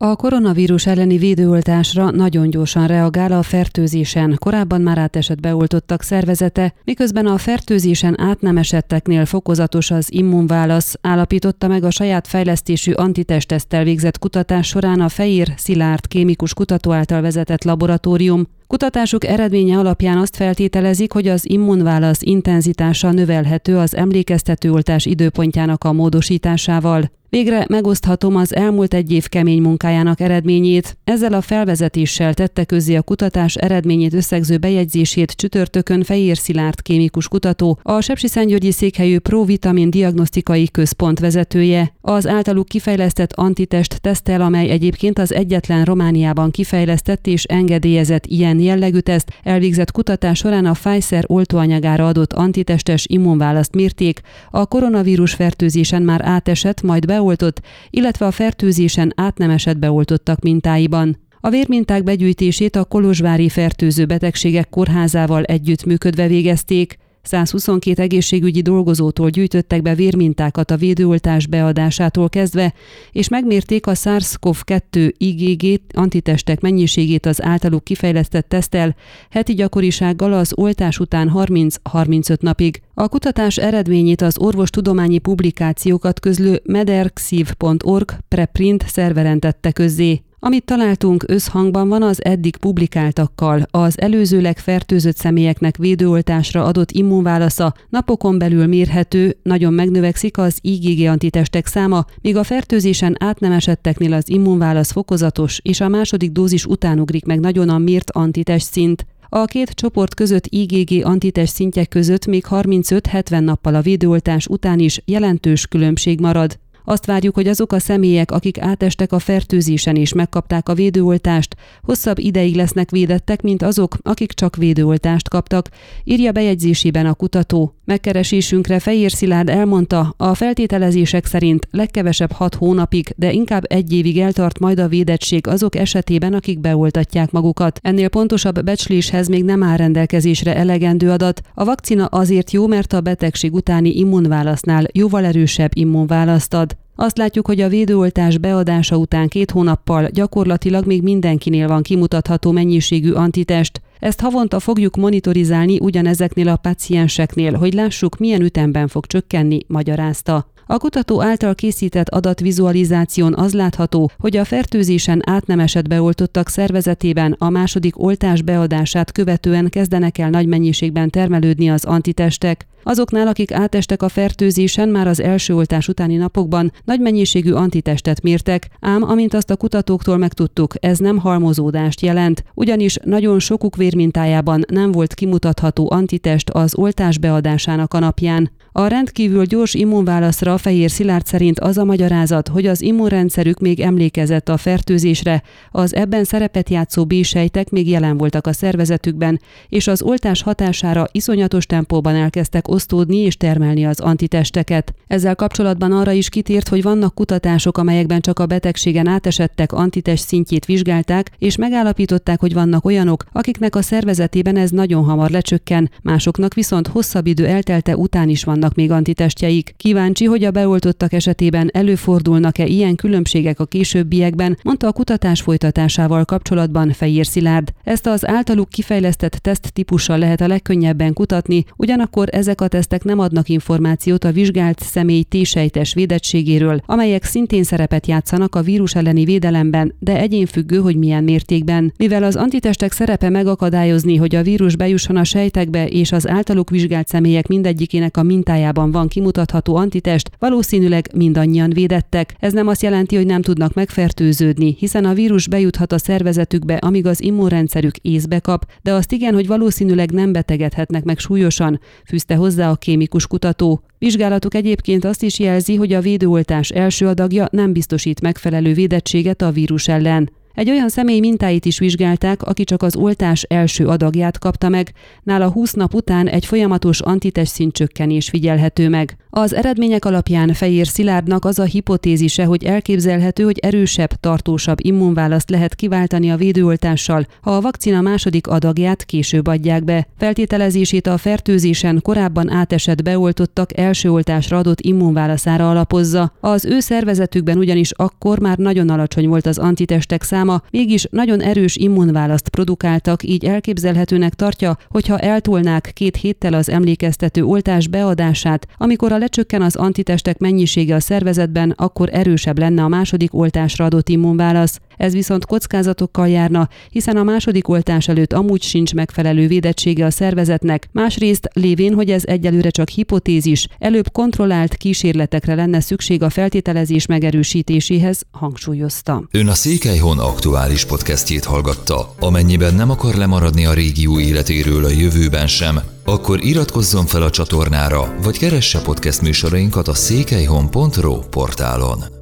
A koronavírus elleni védőoltásra nagyon gyorsan reagál a fertőzésen, korábban már átesett beoltottak szervezete, miközben a fertőzésen át nem esetteknél fokozatos az immunválasz, állapította meg a saját fejlesztésű antitestesztel végzett kutatás során a Fehér Szilárd kémikus kutató által vezetett laboratórium, Kutatásuk eredménye alapján azt feltételezik, hogy az immunválasz intenzitása növelhető az emlékeztetőoltás időpontjának a módosításával. Végre megoszthatom az elmúlt egy év kemény munkájának eredményét. Ezzel a felvezetéssel tette közzé a kutatás eredményét összegző bejegyzését csütörtökön Fehér Szilárd kémikus kutató, a Sepsiszentgyörgyi székhelyű Provitamin Diagnosztikai Központ vezetője. Az általuk kifejlesztett antitest tesztel, amely egyébként az egyetlen Romániában kifejlesztett és engedélyezett ilyen jellegű teszt, elvégzett kutatás során a Pfizer oltóanyagára adott antitestes immunválaszt mérték, a koronavírus fertőzésen már átesett, majd be beoltott, illetve a fertőzésen át nem esett beoltottak mintáiban. A vérminták begyűjtését a Kolozsvári Fertőző Betegségek Kórházával együttműködve végezték. 122 egészségügyi dolgozótól gyűjtöttek be vérmintákat a védőoltás beadásától kezdve, és megmérték a SARS-CoV-2 IgG antitestek mennyiségét az általuk kifejlesztett tesztel, heti gyakorisággal az oltás után 30-35 napig. A kutatás eredményét az orvostudományi publikációkat közlő mederxiv.org preprint szerveren tette közzé. Amit találtunk összhangban van az eddig publikáltakkal, az előzőleg fertőzött személyeknek védőoltásra adott immunválasza napokon belül mérhető, nagyon megnövekszik az IgG antitestek száma, míg a fertőzésen át nem esetteknél az immunválasz fokozatos, és a második dózis után ugrik meg nagyon a mért antitest szint. A két csoport között IgG antitest szintjek között még 35-70 nappal a védőoltás után is jelentős különbség marad. Azt várjuk, hogy azok a személyek, akik átestek a fertőzésen és megkapták a védőoltást, hosszabb ideig lesznek védettek, mint azok, akik csak védőoltást kaptak, írja bejegyzésében a kutató. Megkeresésünkre Fehér Szilárd elmondta, a feltételezések szerint legkevesebb hat hónapig, de inkább egy évig eltart majd a védettség azok esetében, akik beoltatják magukat. Ennél pontosabb becsléshez még nem áll rendelkezésre elegendő adat. A vakcina azért jó, mert a betegség utáni immunválasznál jóval erősebb immunválaszt ad. Azt látjuk, hogy a védőoltás beadása után két hónappal gyakorlatilag még mindenkinél van kimutatható mennyiségű antitest. Ezt havonta fogjuk monitorizálni ugyanezeknél a pacienseknél, hogy lássuk, milyen ütemben fog csökkenni, magyarázta. A kutató által készített adatvizualizáción az látható, hogy a fertőzésen át beoltottak szervezetében a második oltás beadását követően kezdenek el nagy mennyiségben termelődni az antitestek. Azoknál, akik átestek a fertőzésen már az első oltás utáni napokban nagy mennyiségű antitestet mértek, ám amint azt a kutatóktól megtudtuk, ez nem halmozódást jelent, ugyanis nagyon sokuk vérmintájában nem volt kimutatható antitest az oltás beadásának a napján. A rendkívül gyors immunválaszra a Fehér Szilárd szerint az a magyarázat, hogy az immunrendszerük még emlékezett a fertőzésre, az ebben szerepet játszó B-sejtek még jelen voltak a szervezetükben, és az oltás hatására iszonyatos tempóban elkezdtek osztódni és termelni az antitesteket. Ezzel kapcsolatban arra is kitért, hogy vannak kutatások, amelyekben csak a betegségen átesettek antitest szintjét vizsgálták, és megállapították, hogy vannak olyanok, akiknek a szervezetében ez nagyon hamar lecsökken, másoknak viszont hosszabb idő eltelte után is vannak még antitestjeik. Kíváncsi, hogy a beoltottak esetében előfordulnak-e ilyen különbségek a későbbiekben, mondta a kutatás folytatásával kapcsolatban Fejér Szilárd. Ezt az általuk kifejlesztett teszt típussal lehet a legkönnyebben kutatni, ugyanakkor ezek a tesztek nem adnak információt a vizsgált személy T-sejtes védettségéről, amelyek szintén szerepet játszanak a vírus elleni védelemben, de egyénfüggő, hogy milyen mértékben. Mivel az antitestek szerepe megakadályozni, hogy a vírus bejusson a sejtekbe, és az általuk vizsgált személyek mindegyikének a mintájában van kimutatható antitest, valószínűleg mindannyian védettek. Ez nem azt jelenti, hogy nem tudnak megfertőződni, hiszen a vírus bejuthat a szervezetükbe, amíg az immunrendszerük észbe kap, de azt igen, hogy valószínűleg nem betegedhetnek meg súlyosan, fűzte hozzá a kémikus kutató. Vizsgálatuk egyébként azt is jelzi, hogy a védőoltás első adagja nem biztosít megfelelő védettséget a vírus ellen. Egy olyan személy mintáit is vizsgálták, aki csak az oltás első adagját kapta meg, nála 20 nap után egy folyamatos antitest szintcsökkenés figyelhető meg. Az eredmények alapján Fehér Szilárdnak az a hipotézise, hogy elképzelhető, hogy erősebb, tartósabb immunválaszt lehet kiváltani a védőoltással, ha a vakcina második adagját később adják be. Feltételezését a fertőzésen korábban átesett beoltottak első oltásra adott immunválaszára alapozza. Az ő szervezetükben ugyanis akkor már nagyon alacsony volt az antitestek száma, mégis nagyon erős immunválaszt produkáltak, így elképzelhetőnek tartja, hogyha eltolnák két héttel az emlékeztető oltás beadását, amikor a lecsökken az antitestek mennyisége a szervezetben, akkor erősebb lenne a második oltásra adott immunválasz. Ez viszont kockázatokkal járna, hiszen a második oltás előtt amúgy sincs megfelelő védettsége a szervezetnek, másrészt lévén, hogy ez egyelőre csak hipotézis, előbb kontrollált kísérletekre lenne szükség a feltételezés megerősítéséhez, hangsúlyozta. Ön a Székelyhon aktuális podcastjét hallgatta. Amennyiben nem akar lemaradni a régió életéről a jövőben sem, akkor iratkozzon fel a csatornára, vagy keresse podcast műsorainkat a székelyhon.pro portálon.